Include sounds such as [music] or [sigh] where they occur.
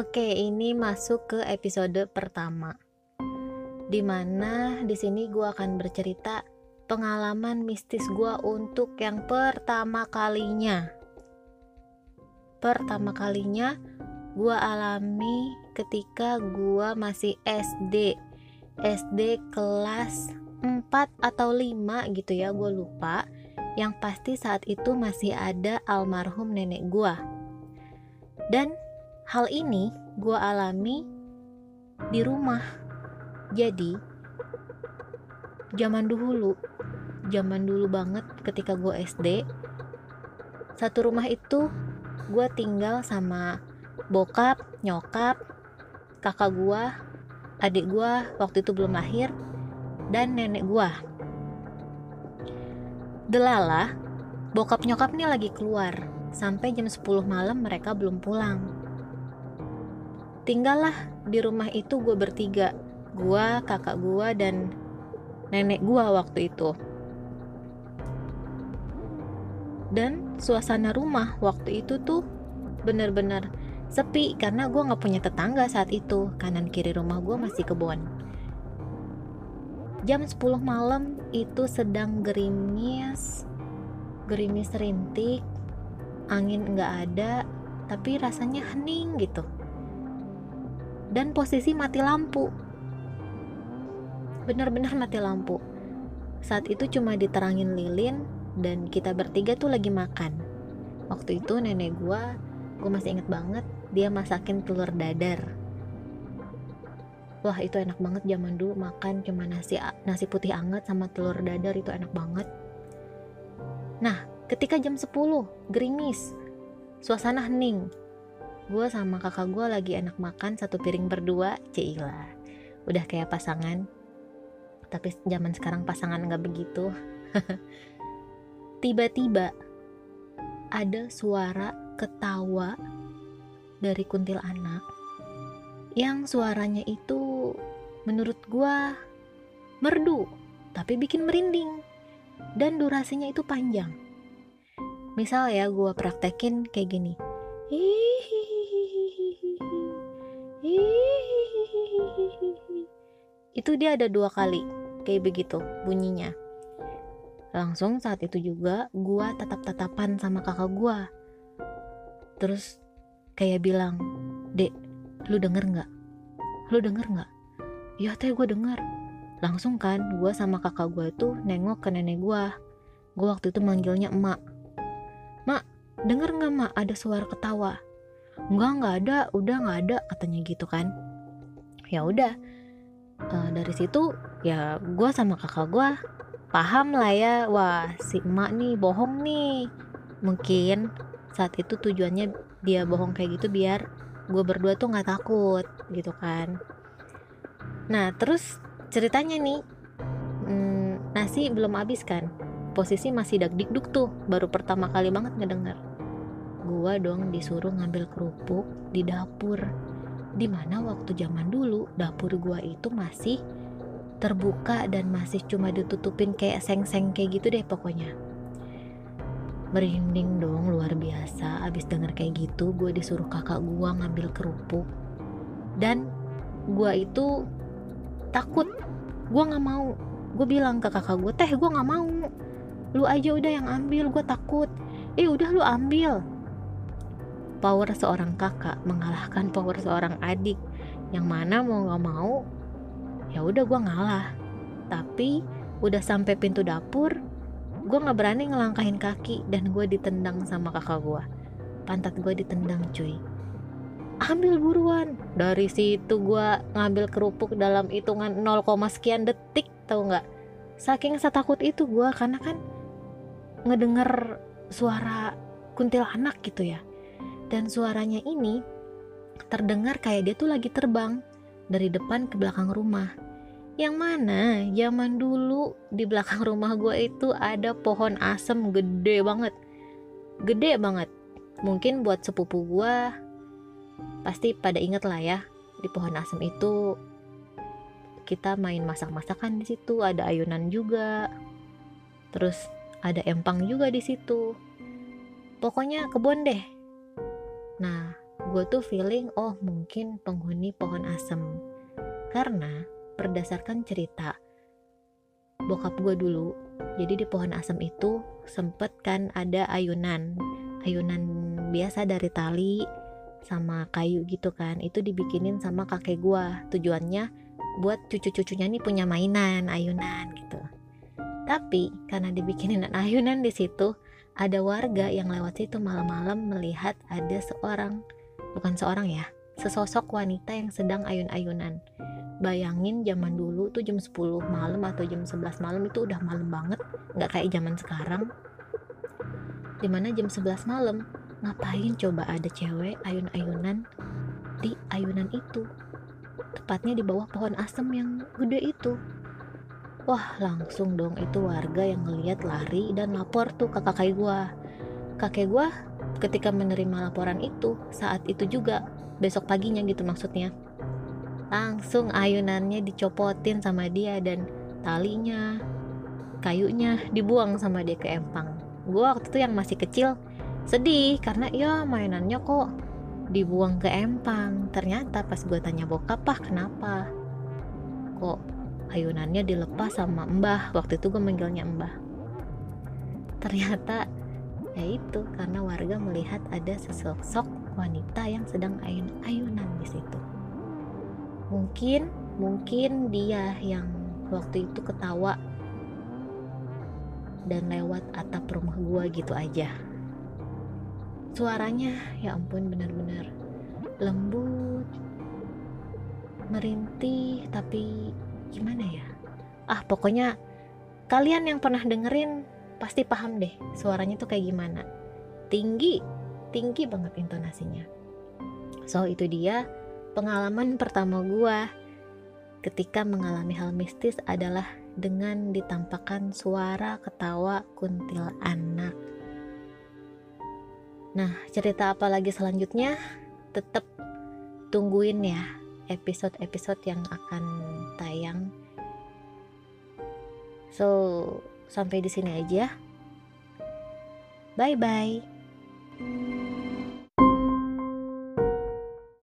Oke, ini masuk ke episode pertama. Di mana di sini gue akan bercerita pengalaman mistis gue untuk yang pertama kalinya. Pertama kalinya gue alami ketika gue masih SD. SD kelas 4 atau 5 gitu ya, gue lupa. Yang pasti saat itu masih ada almarhum nenek gue. Dan Hal ini gue alami di rumah. Jadi, zaman dulu, zaman dulu banget ketika gue SD, satu rumah itu gue tinggal sama bokap, nyokap, kakak gue, adik gue waktu itu belum lahir, dan nenek gue. Delala, bokap nyokap nih lagi keluar, sampai jam 10 malam mereka belum pulang tinggallah di rumah itu gue bertiga gue kakak gue dan nenek gue waktu itu. Dan suasana rumah waktu itu tuh bener-bener sepi karena gue gak punya tetangga saat itu. Kanan kiri rumah gue masih kebun. Jam 10 malam itu sedang gerimis gerimis rintik angin gak ada tapi rasanya hening gitu dan posisi mati lampu. Benar-benar mati lampu. Saat itu cuma diterangin lilin dan kita bertiga tuh lagi makan. Waktu itu nenek gua gue masih inget banget dia masakin telur dadar. Wah itu enak banget zaman dulu makan cuma nasi nasi putih anget sama telur dadar itu enak banget. Nah ketika jam 10 gerimis. Suasana hening gue sama kakak gue lagi enak makan satu piring berdua Cila udah kayak pasangan. Tapi zaman sekarang pasangan nggak begitu. [laughs] Tiba-tiba ada suara ketawa dari kuntil anak yang suaranya itu menurut gue merdu tapi bikin merinding. Dan durasinya itu panjang. Misal ya gue praktekin kayak gini itu dia ada dua kali kayak begitu bunyinya. Langsung saat itu juga gua tatap-tatapan sama kakak gua. Terus kayak bilang dek lu denger nggak? Lu denger nggak? Ya teh gue denger. Langsung kan gua sama kakak gua itu nengok ke nenek gua. Gua waktu itu manggilnya emak. Mak denger nggak mak? Ada suara ketawa enggak nggak ada udah nggak ada katanya gitu kan. Ya udah uh, dari situ ya gue sama kakak gue paham lah ya wah si emak nih bohong nih. Mungkin saat itu tujuannya dia bohong kayak gitu biar gue berdua tuh nggak takut gitu kan. Nah terus ceritanya nih hmm, nasi belum habis kan? Posisi masih dak dikduk tuh baru pertama kali banget ngedenger gue dong disuruh ngambil kerupuk di dapur. Di mana waktu zaman dulu dapur gua itu masih terbuka dan masih cuma ditutupin kayak seng-seng kayak gitu deh pokoknya. Merinding dong luar biasa. Abis denger kayak gitu gue disuruh kakak gua ngambil kerupuk. Dan gua itu takut. Gua nggak mau. Gue bilang ke kakak gue teh gue nggak mau. Lu aja udah yang ambil. Gue takut. Eh udah lu ambil power seorang kakak mengalahkan power seorang adik. Yang mana mau gak mau ya udah gue ngalah. Tapi udah sampai pintu dapur gue nggak berani ngelangkahin kaki dan gue ditendang sama kakak gue pantat gue ditendang cuy. Ambil buruan. Dari situ gue ngambil kerupuk dalam hitungan 0, sekian detik tau nggak? Saking setakut itu gue karena kan ngedenger suara kuntilanak gitu ya dan suaranya ini terdengar kayak dia tuh lagi terbang dari depan ke belakang rumah. Yang mana zaman dulu di belakang rumah gue itu ada pohon asem gede banget. Gede banget. Mungkin buat sepupu gue pasti pada inget lah ya di pohon asem itu kita main masak-masakan di situ, ada ayunan juga. Terus ada empang juga di situ. Pokoknya kebun deh Nah, gue tuh feeling oh mungkin penghuni pohon asem. Karena berdasarkan cerita bokap gue dulu jadi di pohon asem itu sempet kan ada ayunan. Ayunan biasa dari tali sama kayu gitu kan itu dibikinin sama kakek gue tujuannya buat cucu-cucunya nih punya mainan ayunan gitu. Tapi karena dibikinin [laughs] ayunan di situ ada warga yang lewat situ malam-malam melihat ada seorang bukan seorang ya sesosok wanita yang sedang ayun-ayunan. Bayangin zaman dulu tuh jam 10 malam atau jam 11 malam itu udah malam banget nggak kayak zaman sekarang. Di mana jam 11 malam ngapain coba ada cewek ayun-ayunan di ayunan itu? Tepatnya di bawah pohon asem yang gede itu wah langsung dong. Itu warga yang ngeliat lari dan lapor tuh ke kakek gua. Kakek gua ketika menerima laporan itu saat itu juga besok paginya gitu maksudnya. Langsung ayunannya dicopotin sama dia dan talinya kayunya dibuang sama dia ke empang. Gue waktu itu yang masih kecil sedih karena ya mainannya kok dibuang ke empang. Ternyata pas gue tanya bokap pah kenapa? Kok ayunannya dilepas sama mbah. Waktu itu gue manggilnya mbah. Ternyata ya itu karena warga melihat ada sesosok wanita yang sedang ayun-ayunan di situ. Mungkin mungkin dia yang waktu itu ketawa dan lewat atap rumah gua gitu aja. Suaranya ya ampun benar-benar lembut merintih tapi gimana ya? Ah pokoknya kalian yang pernah dengerin pasti paham deh suaranya tuh kayak gimana. Tinggi tinggi banget intonasinya. So itu dia pengalaman pertama gua ketika mengalami hal mistis adalah dengan ditampakkan suara ketawa kuntil anak nah cerita apa lagi selanjutnya? Tetap tungguin ya episode-episode yang akan tayang so sampai di sini aja. Bye bye.